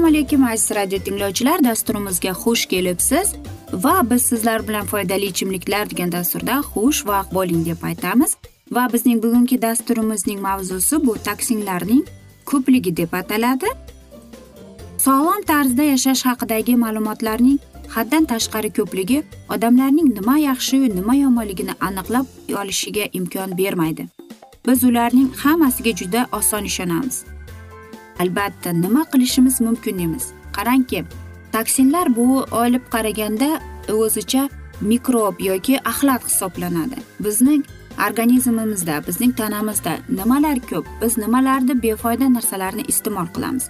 assalomu alaykum aziz radio tinglovchilar. Dasturimizga xush kelibsiz va biz sizlar bilan foydali ichimliklar degan dasturda xush vaqt bo'ling deb aytamiz. Va bizning bugungi dasturimizning mavzusi bu toksinlarning ko'pligi deb ataladi. Sog'lom tarzda yashash haqidagi ma'lumotlarning haddan tashqari ko'pligi odamlarning nima yaxshi nima yomonligini aniqlab olishiga imkon bermaydi. Biz ularning hammasiga juda oson ishonamiz. Albatta nima qilishimiz mumkin emas. Qarangki toksinlar bu olib qaraganda o'zicha mikrob yoki axlat hisoblanadi. Bizning organizmimizda bizning tanamizda nimalar ko'p? Biz nimalarni befoyda narsalarni iste'mol qilamiz?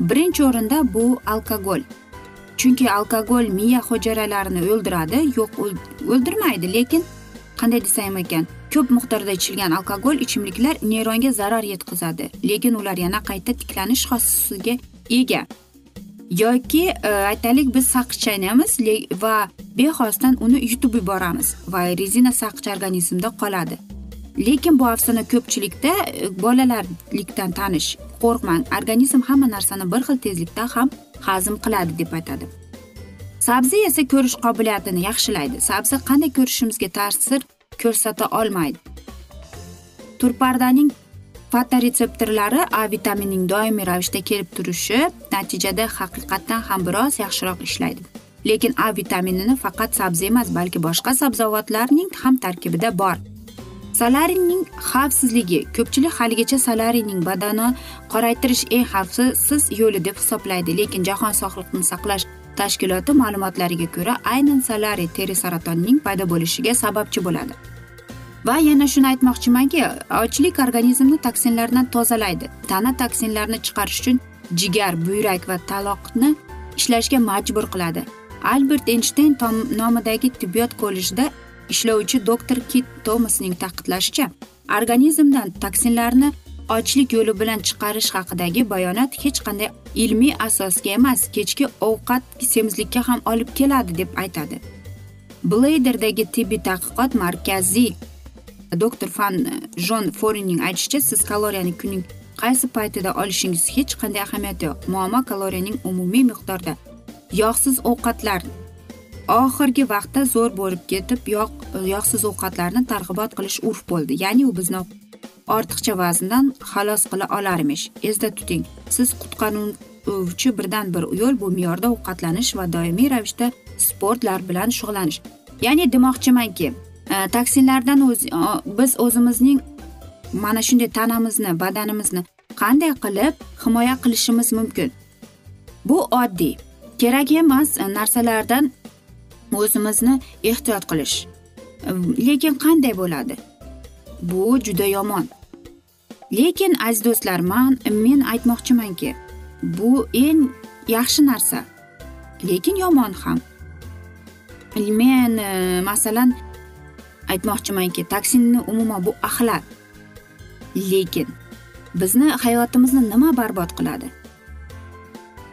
Birinchi o'rinda bu alkogol. Chunki alkogol miya hujayralarini o'ldiradi yo'q o'ldirmaydi lekin qanday desam ekan ko'p miqdorda ichilgan alkogol ichimliklar neyronga zarar yetkazadi lekin ular yana qayta tiklanish xossasiga ega. Yoki e, aytaylik biz saqich chaynaymiz va bexosdan uni yutib yuboramiz va rezina saqich organizmda qoladi. Lekin bu afsona ko'pchilikda e, bolalarlikdan tanish qo'rqmang organizm hamma narsani bir xil tezlikda ham hazm qiladi deb aytadi. Sabzi esa ko'rish qobiliyatini yaxshilaydi. Sabzi qanday ko'rishimizga ta'sir ko'rsata olmaydi. Turpardaning fotoretseptorlari a vitaminining doimiy ravishda kelib turishi natijada haqiqatdan ham biroz yaxshiroq ishlaydi. Lekin a vitaminini faqat sabzi emas balki boshqa sabzavotlarning ham tarkibida bor. Solariyning xavfsizligi. Ko'pchilik haligacha solariyning badani qoraytirish eng xavfsiz yo'li deb hisoblaydi. Lekin jahon sog'liqni saqlash tashkiloti ma'lumotlariga ko'ra aynan solariy teri saratonining paydo bo'lishiga sababchi bo'ladi. Va yana shuni aytmoqchimanki ochlik organizmni toksinlardan tozalaydi. Tana toksinlarni chiqarish uchun jigar buyrak va taloqni ishlashga majbur qiladi. Albert eynshteyn nomidagi tibbiyot kollejida ishlovchi doktor kit tomasning ta'kidlashicha organizmdan toksinlarni ochlik yo'li bilan chiqarish haqidagi bayonot hech qanday ilmiy asosga emas kechki ovqat semizlikka ham olib keladi deb aytadi. Bleyderdagi tibbiy tadqiqot markaziy doktor fan jon forinning aytishicha siz kaloriyani kunning qaysi paytida olishingiz hech qanday ahamiyati yo'q. Muammo kaloriyaning umumiy miqdorda yog'siz ovqatlar oxirgi vaqtda zo'r bo'lib ketib yoq yog'siz ovqatlarni targ'ibot qilish urf bo'ldi. Ya'ni u bizni ortiqcha vazndan xalos qila olarmish. Esda tuting siz qutqaruvchi birdan bir yo'l bu me'yorda ovqatlanish va doimiy ravishda sportlar bilan shug'ullanish ya'ni demoqchimanki e, toksinlardan o'z biz o'zimizning mana shunday tanamizni badanimizni qanday qilib himoya qilishimiz mumkin? Bu oddiy kerak emas e, narsalardan o'zimizni ehtiyot qilish. Lekin qanday bo'ladi? Bu juda yomon. Lekin aziz do'stlar man men aytmoqchimanki bu eng yaxshi narsa. Lekin yomon ham. Men e, masalan aytmoqchimanki toksinni umuman bu axlat. Lekin bizni hayotimizni nima barbod qiladi?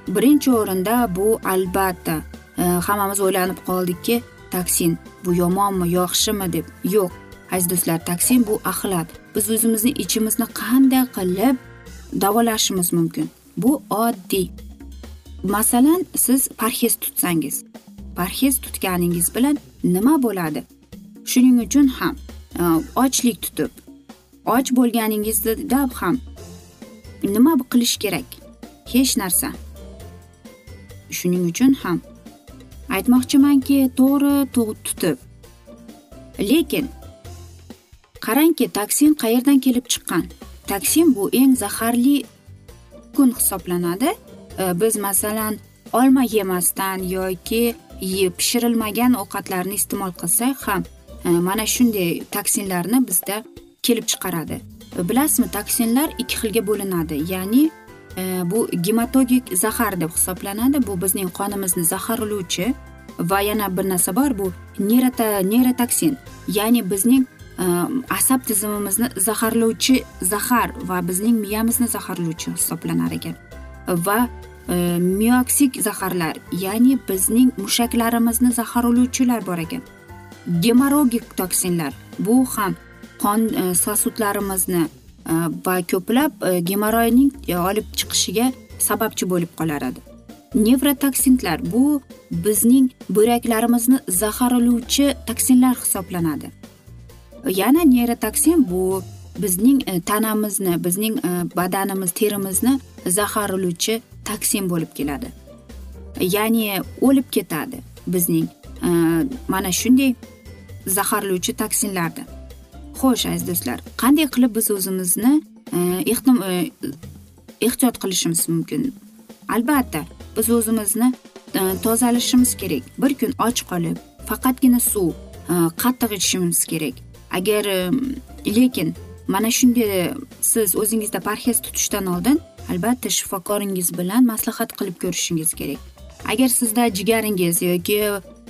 Birinchi o'rinda bu albatta hammamiz o'ylanib qoldikki toksin bu yomonmi yaxshimi deb. Yo'q aziz do'stlar toksin bu axlat biz o'zimizni ichimizni qanday qilib davolashimiz mumkin? Bu oddiy. Masalan siz parhez tutsangiz parhez tutganingiz bilan nima bo'ladi? Shuning uchun ham e, ochlik tutib och bo'lganingizda ham nima qilish kerak? Hech narsa. Shuning uchun ham aytmoqchimanki to'g'ri tutib. Lekin qarangki toksin qayerdan kelib chiqqan? Toksin bu eng zaharli kun hisoblanadi. E, biz masalan olma yemasdan yoki pishirilmagan ovqatlarni iste'mol qilsak ham e, mana shunday toksinlarni bizda kelib chiqaradi. E, bilasizmi toksinlar ikki xilga bo'linadi. Ya'ni bu gematogik zahar deb hisoblanadi bu bizning qonimizni zaharlovchi va yana bir narsa bor bu neyrota neyrotoksin ya'ni bizning asab tizimimizni zaharlovchi zahar va bizning miyamizni zaharlovchi hisoblanar ekan va e, mioksik zaharlar ya'ni bizning mushaklarimizni zaharlovchilar bor ekan gemorogik toksinlar bu ham qon e, sosudlarimizni Э, va ko'plab э, gemoroyning e, olib chiqishiga sababchi bo'lib qolar edi. Nevrotoksinlar bu bizning buyraklarimizni zaharlovchi toksinlar hisoblanadi. Yana neyrotoksin bu bizning e, tanamizni bizning e, badanimiz terimizni zaharlovchi toksin bo'lib keladi. Ya'ni o'lib ketadi bizning mana shunday zaharlovchi toksinlardan. Xo'sh aziz do'stlar. Qanday qilib biz o'zimizni ehtiyot e, qilishimiz mumkin? Albatta biz o'zimizni e, tozalashimiz kerak. Bir kun och qolib faqatgina suv e, qattiq ichishimiz kerak. Agar lekin mana shunday siz o'zingizda parhez tutishdan oldin albatta shifokoringiz bilan maslahat qilib ko'rishingiz kerak. Agar sizda jigaringiz yoki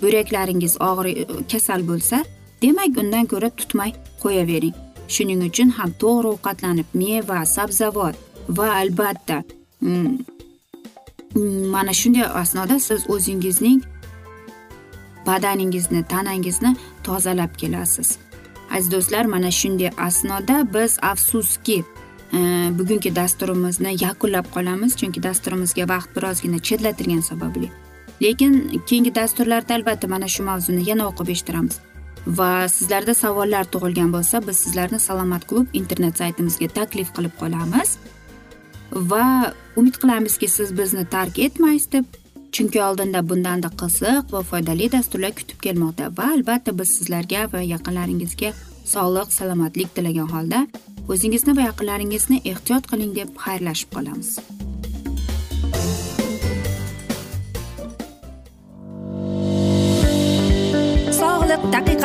buyraklaringiz og'ri kasal bo'lsa demak undan ko'ra tutmay qo'yavering. Shuning uchun ham to'g'ri ovqatlanib meva sabzavot va albatta mm, mm, mana shunday asnoda siz o'zingizning badaningizni tanangizni tozalab kelasiz. Aziz do'stlar mana shunday asnoda biz afsuski e, bugungi dasturimizni yakunlab qolamiz chunki dasturimizga vaqt birozgina chetlatilgani sababli. Lekin keyingi dasturlarda albatta mana shu mavzuni yana o'qib eshittiramiz. Va sizlarda savollar tug'ilgan bo'lsa biz sizlarni salomat klub internet saytimizga taklif qilib qolamiz. Va umid qilamizki siz bizni tark etmaysiz deb chunki oldinda bundanda qiziq va foydali dasturlar kutib kelmoqda va albatta biz sizlarga va yaqinlaringizga sog'lik salomatlik tilagan holda o'zingizni va yaqinlaringizni ehtiyot qiling deb xayrlashib qolamiz.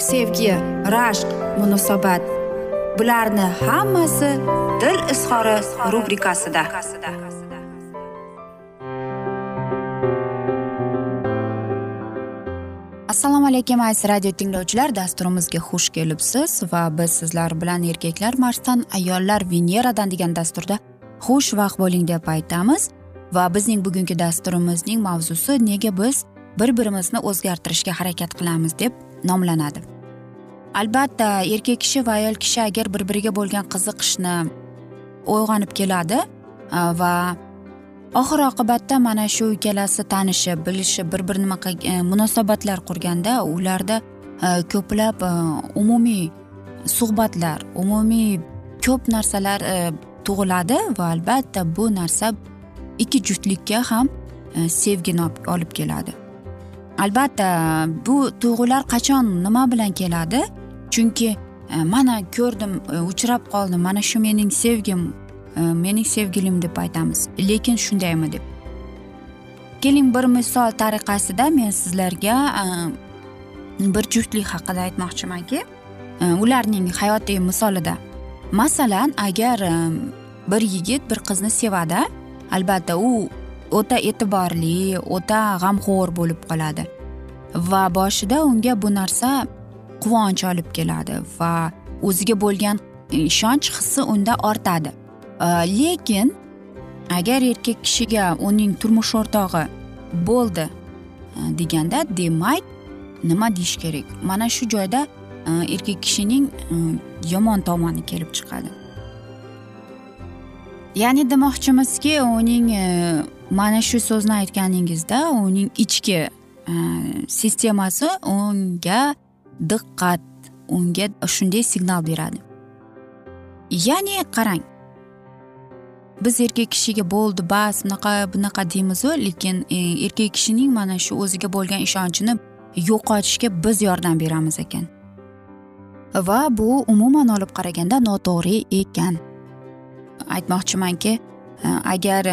sevgi rashq munosabat. Bularni hammasi dil izhori rubrikasida. Assalomu alaykum aziz radio tinglovchilar. Dasturimizga xush kelibsiz va biz sizlar bilan erkaklar marsdan ayollar veneradan degan dasturda xushvaqt bo'ling deb aytamiz. Va bizning bugungi dasturimizning mavzusi nega biz bir birimizni o'zgartirishga harakat qilamiz deb nomlanadi. Albatta erkak kishi va ayol kishi agar bir biriga bo'lgan qiziqishni uyg'onib keladi e, va oxir oqibatda mana shu ikkalasi tanishib bilishib bir bir nima e, munosabatlar qurganda ularda e, ko'plab e, umumiy suhbatlar umumiy ko'p narsalar e, tug'iladi va albatta bu narsa ikki juftlikka ham e, sevgini olib keladi. Albatta bu tuyg'ular qachon nima bilan keladi? Chunki e, mana ko'rdim e, uchrab qoldim mana shu mening sevgim e, mening sevgilim deb aytamiz. Lekin shundaymi deb. Keling bir misol tariqasida men sizlarga bir juftlik haqida aytmoqchimanki ularning hayotiy misolida. Masalan agar bir yigit bir qizni sevadi albatta u o'ta e'tiborli o'ta g'amxo'r bo'lib qoladi. Va boshida unga bu narsa quvonch olib keladi va o'ziga bo'lgan e, ishonch hissi unda ortadi. E, lekin agar erkak kishiga uning turmush o'rtog'i bo'ldi e, deganda demak nima deyish kerak? Mana shu joyda erkak kishining yomon tomoni kelib chiqadi. Ya'ni demoqchimizki uning mana shu so'zni aytganingizda uning ichki e, sistemasi unga diqqat unga shunday signal beradi. Ya'ni qarang biz erkak kishiga bo'ldi bas bunaqa bunaqa deymizu lekin e, erkak kishining mana shu o'ziga bo'lgan ishonchini yo'qotishga biz yordam beramiz ekan. Va bu umuman olib qaraganda noto'g'ri ekan. Aytmoqchimanki e, agar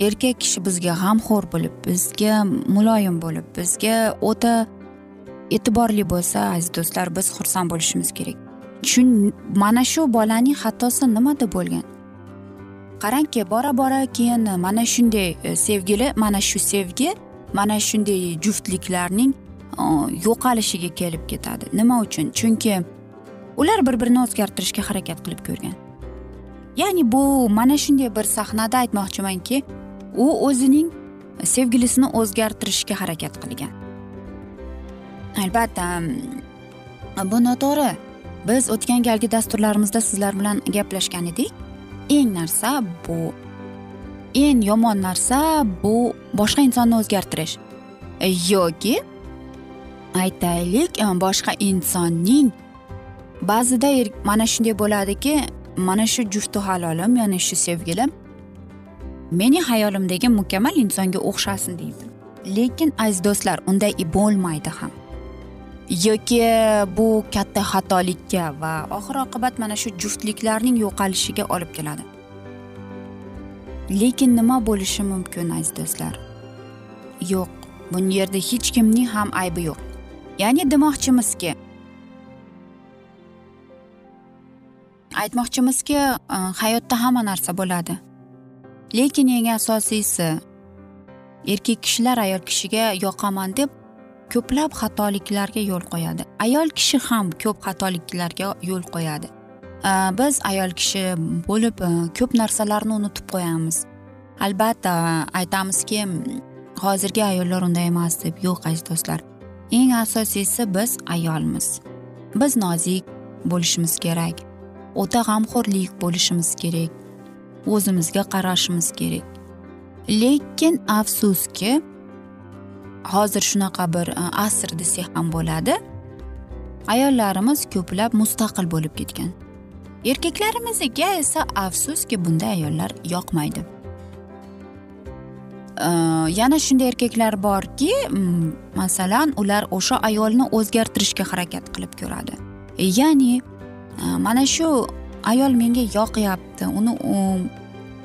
erkak kishi bizga g'amxo'r bo'lib bizga muloyim bo'lib bizga o'ta e'tiborli bo'lsa aziz do'stlar biz xursand bo'lishimiz kerak. Chun mana shu bolaning xatosi nimada bo'lgan? Qarangki bora bora keyin mana shunday e, sevgili mana shu sevgi mana shunday juftliklarning e, yo'qolishiga kelib ketadi. Nima uchun? Chunki ular bir birini o'zgartirishga harakat qilib ko'rgan. Ya'ni bu mana shunday bir sahnada aytmoqchimanki u o'zining sevgilisini o'zgartirishga harakat qilgan. Albatta mm, bu noto'g'ri. Biz o'tgan galgi dasturlarimizda sizlar bilan gaplashgan edik. Eng narsa bu. Eng yomon narsa bu boshqa insonni o'zgartirish. E, yoki aytaylik e, boshqa insonning ba'zida er, mana shunday bo'ladiki mana shu jufti halolim ya'ni shu sevgilim meni hayolimdagi mukammal insonga o'xshasin deydi. Lekin aziz do'stlar unday bo'lmaydi ham. Yoki bu katta xatolikka va oxir oqibat mana shu juftliklarning yo'qolishiga olib keladi. Lekin nima bo'lishi mumkin aziz do'stlar? Yo'q bu yerda hech kimning ham aybi yo'q. Ya'ni demoqchimizki aytmoqchimizki e, hayotda hamma narsa bo'ladi. Lekin eng asosiysi erkak kishilar ayol kishiga yoqaman deb ko'plab xatoliklarga yo'l qo'yadi. Ayol kishi ham ko'p xatoliklarga yo'l qo'yadi. Biz ayol kishi bo'lib e, ko'p narsalarni unutib qo'yamiz. Albatta aytamizki hozirgi ayollar unday emas deb yo'q aziz do'stlar. Eng asosiysi biz ayolmiz. Biz nozik bo'lishimiz kerak o'ta g'amxo'rlik bo'lishimiz kerak. O'zimizga qarashimiz kerak. Lekin afsuski hozir shunaqa bir e, asr desak ham bo'ladi ayollarimiz ko'plab mustaqil bo'lib ketgan. Erkaklarimizga esa afsuski bunday ayollar yoqmaydi. E, yana shunday erkaklar borki masalan ular o'sha ayolni o'zgartirishga harakat qilib ko'radi. E, ya'ni mana shu ayol menga yoqyapti. Uni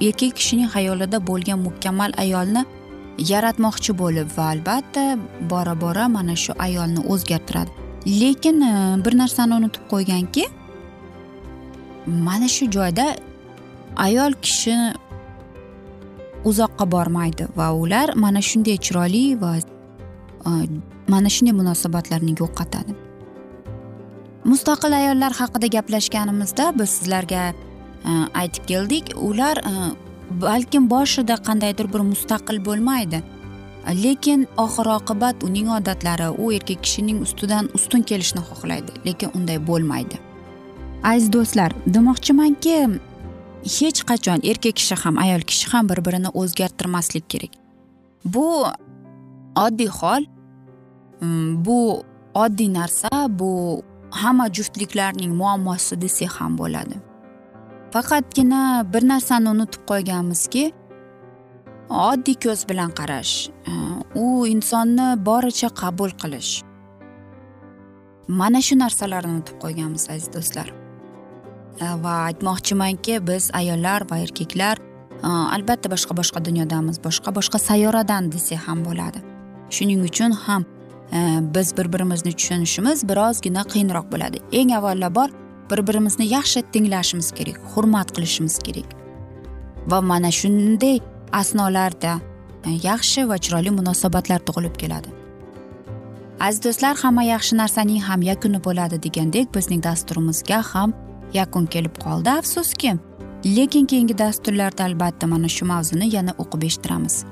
erkak kishining xayolida bo'lgan mukammal ayolni yaratmoqchi bo'lib va albatta bora bora mana shu ayolni o'zgartiradi. Lekin e, bir narsani unutib qo'yganki mana shu joyda ayol kishi uzoqqa bormaydi va ular mana shunday chiroyli va e, mana shunday munosabatlarni yo'qotadi. Mustaqil ayollar haqida gaplashganimizda biz sizlarga e, aytib keldik ular e, balkim boshida qandaydir bir mustaqil bo'lmaydi. Lekin oxir oqibat uning odatlari u erkak kishining ustidan ustun kelishni xohlaydi lekin unday bo'lmaydi. Aziz do'stlar demoqchimanki hech qachon erkak kishi ham ayol kishi ham bir birini o'zgartirmaslik kerak. Bu oddiy hol bu oddiy narsa bu hamma juftliklarning muammosi desak ham bo'ladi. Faqatgina bir narsani unutib qo'yganmizki oddiy ko'z bilan qarash e, u insonni boricha qabul qilish. Mana shu narsalarni unutib qo'yganmiz aziz do'stlar. E, va aytmoqchimanki biz ayollar va erkaklar e, albatta boshqa boshqa dunyodamiz boshqa boshqa sayyoradan desak ham bo'ladi. Shuning uchun ham biz bir birimizni tushunishimiz birozgina qiyinroq bo'ladi. Eng avvalambor bir birimizni yaxshi tinglashimiz kerak hurmat qilishimiz kerak. Va mana shunday asnolarda e, yaxshi va chiroyli munosabatlar tug'ilib keladi. Aziz do'stlar hamma yaxshi narsaning ham yakuni bo'ladi degandek bizning dasturimizga ham yakun kelib qoldi. Afsuski lekin keyingi dasturlarda albatta mana shu mavzuni yana o'qib eshittiramiz.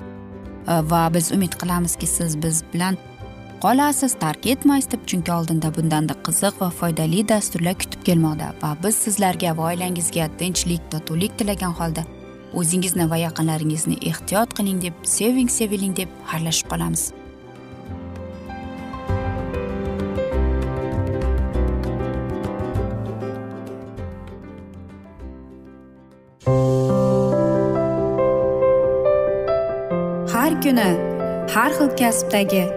E, va biz umid qilamizki siz biz bilan qolasiz tark etmaysiz deb chunki oldinda bundanda qiziq va foydali dasturlar kutib kelmoqda va biz sizlarga va oilangizga tinchlik totuvlik tilagan holda o'zingizni va yaqinlaringizni ehtiyot qiling deb seving seviling deb xayrlashib qolamiz. Har kuni har xil kasbdagi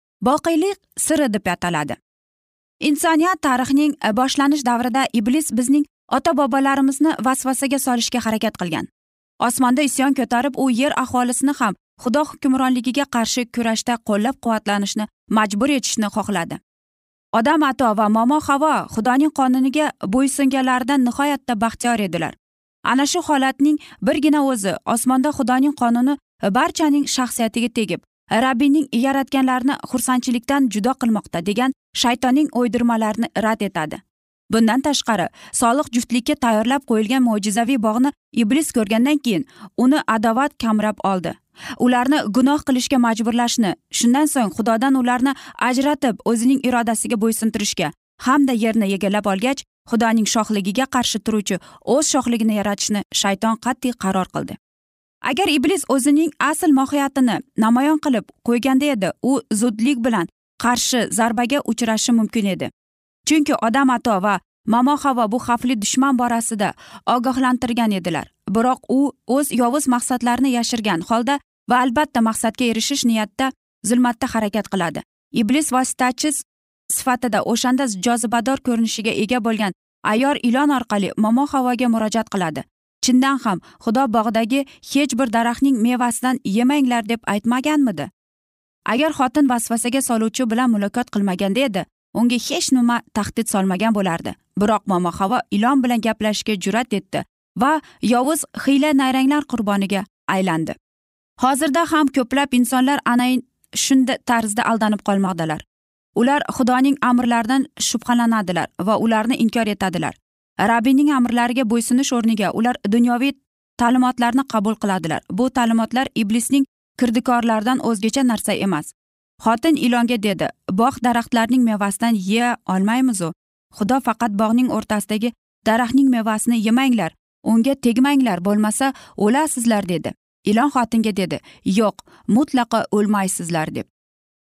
boqiylik siri deb ataladi. Insoniyat tarixining boshlanish davrida iblis bizning ota bobolarimizni vasvasaga solishga harakat qilgan. Osmonda isyon ko'tarib u yer aholisini ham xudo hukmronligiga qarshi kurashda qo'llab quvvatlanishni majbur etishni xohladi. Odam ato va momo havo xudoning qonuniga bo'ysunganlaridan nihoyatda baxtiyor edilar. Ana shu holatning birgina o'zi osmonda xudoning qonuni barchaning shaxsiyatiga tegib rabbiyning yaratganlarni xursandchilikdan judo qilmoqda degan shaytonning o'ydirmalarini rad etadi. Bundan tashqari solih juftlikka tayyorlab qo'yilgan mo'jizaviy bog'ni iblis ko'rgandan keyin uni adovat kamrab oldi. Ularni gunoh qilishga majburlashni shundan so'ng xudodan ularni ajratib o'zining irodasiga bo'ysuntirishga hamda yerni egallab olgach xudoning shohligiga qarshi turuvchi o'z shohligini yaratishni shayton qat'iy qaror qildi. Agar iblis o'zining asl mohiyatini namoyon qilib qo'yganda edi u zudlik bilan qarshi zarbaga uchrashi mumkin edi. Chunki odam ato va momo havo bu xavfli dushman borasida ogohlantirgan edilar. Biroq u o'z yovuz maqsadlarini yashirgan holda va albatta maqsadga erishish niyatida zulmatda harakat qiladi. Iblis vositachi sifatida o'shanda jozibador ko'rinishga ega bo'lgan ayyor ilon orqali momo havoga murojaat qiladi. Chindan ham xudo bog'dagi hech bir daraxtning mevasidan yemanglar deb aytmaganmidi? Agar xotin vasvasaga soluvchi bilan muloqot qilmaganda edi unga hech nima tahdid solmagan bo'lardi. Biroq momo havo ilon bilan gaplashishga jur'at etdi va yovuz hiyla nayranglar qurboniga aylandi. Hozirda ham ko'plab insonlar ana shunday tarzda aldanib qolmoqdalar. Ular xudoning amrlaridan shubhalanadilar va ularni inkor etadilar. Rabbiyning amrlariga bo'ysunish o'rniga ular dunyoviy ta'limotlarni qabul qiladilar. Bu ta'limotlar iblisning kirdikorlaridan o'zgacha narsa emas. Xotin ilonga dedi bog' daraxtlarning mevasidan yeya olmaymizu. Xudo faqat bog'ning o'rtasidagi daraxtning mevasini yemanglar. Unga tegmanglar bo'lmasa o'lasizlar dedi. Ilon xotinga dedi yo'q mutlaqo o'lmaysizlar deb.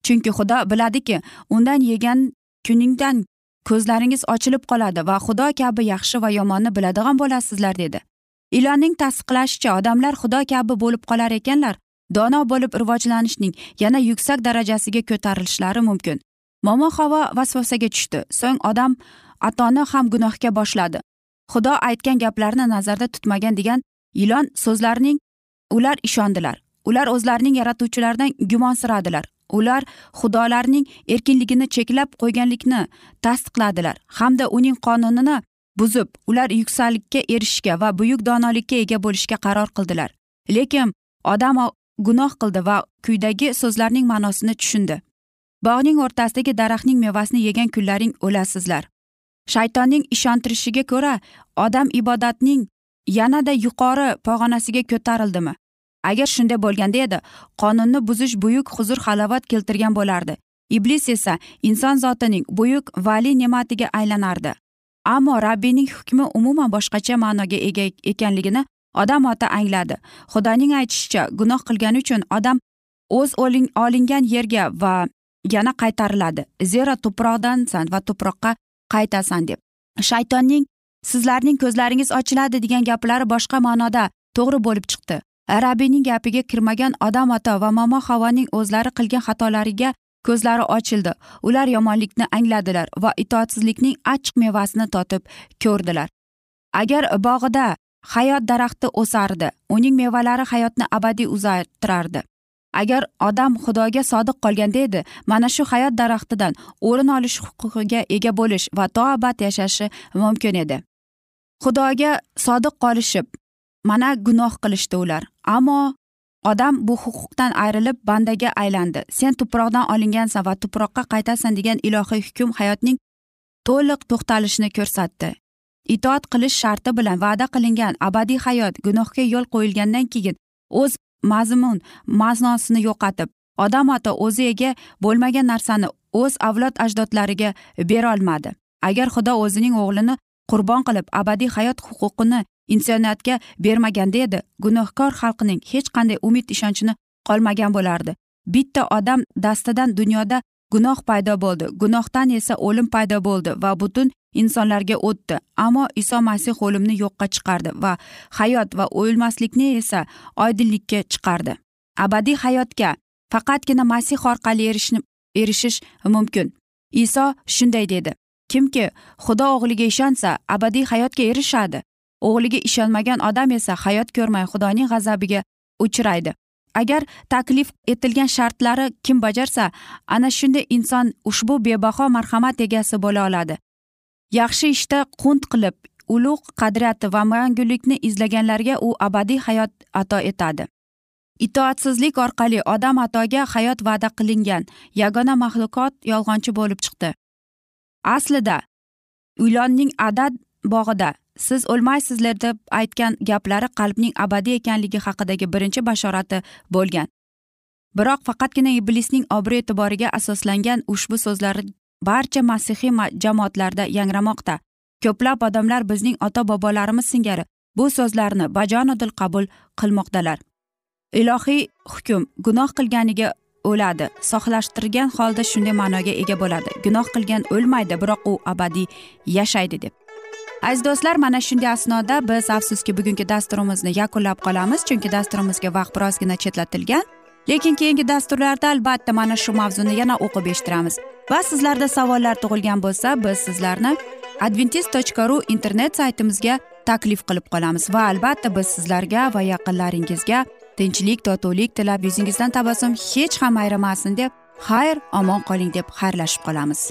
Chunki xudo biladiki undan yegan kuningdan ko'zlaringiz ochilib qoladi va xudo kabi yaxshi va yomonni biladigan bo'lasizlar dedi. Ilonning tasdiqlashicha odamlar xudo kabi bo'lib qolar ekanlar dono bo'lib rivojlanishning yana yuksak darajasiga ko'tarilishlari mumkin. Momo havo vasvasaga tushdi. So'ng odam atoni ham gunohga boshladi. Xudo aytgan gaplarni nazarda tutmagan degan ilon so'zlarining ular ishondilar. Ular o'zlarining yaratuvchilaridan gumonsiradilar ular xudolarning erkinligini cheklab qo'yganlikni tasdiqladilar hamda uning qonunini buzib ular yuksaklikka erishishga va buyuk donolikka ega bo'lishga qaror qildilar. Lekin odam gunoh qildi va kuydagi so'zlarning ma'nosini tushundi. Bog'ning o'rtasidagi daraxtning mevasini yegan kunlaring o'lasizlar. Shaytonning ishontirishiga ko'ra odam ibodatning yanada yuqori pog'onasiga ko'tarildimi? Agar shunday bo'lganda edi qonunni buzish buyuk huzur halovat keltirgan bo'lardi. Iblis esa inson zotining buyuk vali ne'matiga aylanardi. Ammo rabbiyning hukmi umuman boshqacha ma'noga ega ekanligini odam ota angladi. Xudoning aytishicha gunoh qilgani uchun odam o'z olingan yerga va yana qaytariladi. Zero tuproqdansan va tuproqqa qaytasan deb. Shaytonning sizlarning ko'zlaringiz ochiladi degan gaplari boshqa ma'noda to'g'ri bo'lib chiqdi. Rabbiyning gapiga kirmagan odam ato va momo havoning o'zlari qilgan xatolariga ko'zlari ochildi. Ular yomonlikni angladilar va itoatsizlikning achchiq mevasini totib ko'rdilar. Agar bog'ida hayot daraxti o'sardi uning mevalari hayotni abadiy uzaytirardi. Agar odam xudoga sodiq qolganda edi mana shu hayot daraxtidan o'rin olish huquqiga ega bo'lish va to abad yashashi mumkin edi. Xudoga sodiq qolishib mana gunoh qilishdi ular. Ammo odam bu huquqdan ayrilib bandaga aylandi. Sen tuproqdan olingansan va tuproqqa qaytasan degan ilohiy hukm hayotning to'liq to'xtalishini ko'rsatdi. Itoat qilish sharti bilan va'da qilingan abadiy hayot gunohga yo'l qo'yilgandan keyin o'z mazmun ma'nosini yo'qotib odam ota o'zi ega bo'lmagan narsani o'z avlod ajdodlariga berolmadi agar xudo o'zining o'g'lini qurbon qilib abadiy hayot huquqini insoniyatga bermaganda edi gunohkor xalqining hech qanday umid ishonchini qolmagan bo'lardi. Bitta odam dastidan dunyoda gunoh paydo bo'ldi. Gunohdan esa o'lim paydo bo'ldi va butun insonlarga o'tdi. Ammo iso masih o'limni yo'qqa chiqardi va hayot va o'lmaslikni esa oydinlikka chiqardi. Abadiy hayotga faqatgina masih orqali erishni erishish mumkin. Iso shunday dedi. Kimki xudo o'g'liga ishonsa abadiy hayotga erishadi. O'g'liga ishonmagan odam esa hayot ko'rmay xudoning g'azabiga uchraydi. Agar taklif etilgan shartlari kim bajarsa ana shunda inson ushbu bebaho marhamat egasi bo'la oladi. Yaxshi ishda qunt qilib ulug' qadriyati va mangulikni izlaganlarga u abadiy hayot ato etadi. Itoatsizlik orqali odam atoga hayot va'da qilingan yagona maxluqot yolg'onchi bo'lib chiqdi. Aslida ilonning adad bog'ida. Siz o'lmaysizlar deb aytgan gaplari qalbning abadiy ekanligi haqidagi birinchi bashorati bo'lgan. Biroq faqatgina iblisning obro' e'tiboriga asoslangan ushbu so'zlar barcha masihiy jamoatlarda yangramoqda. Ko'plab odamlar bizning ota bobolarimiz singari bu so'zlarni bajonidil qabul qilmoqdalar. Ilohiy hukm gunoh qilganiga o'ladi. Sohlashtirgan holda shunday ma'noga ega bo'ladi. Gunoh qilgan o'lmaydi biroq u abadiy yashaydi deb. Aziz do'stlar mana shunday asnoda biz afsuski bugungi dasturimizni yakunlab qolamiz chunki dasturimizga vaqt birozgina chetlatilgan. Lekin keyingi dasturlarda albatta mana shu mavzuni yana o'qib eshittiramiz. Va sizlarda savollar tug'ilgan bo'lsa biz sizlarni adventis tochka ru internet saytimizga taklif qilib qolamiz. Va albatta biz sizlarga va yaqinlaringizga tinchlik totuvlik tilab yuzingizdan tabassum hech ham ayrimasin deb xayr omon qoling deb xayrlashib qolamiz.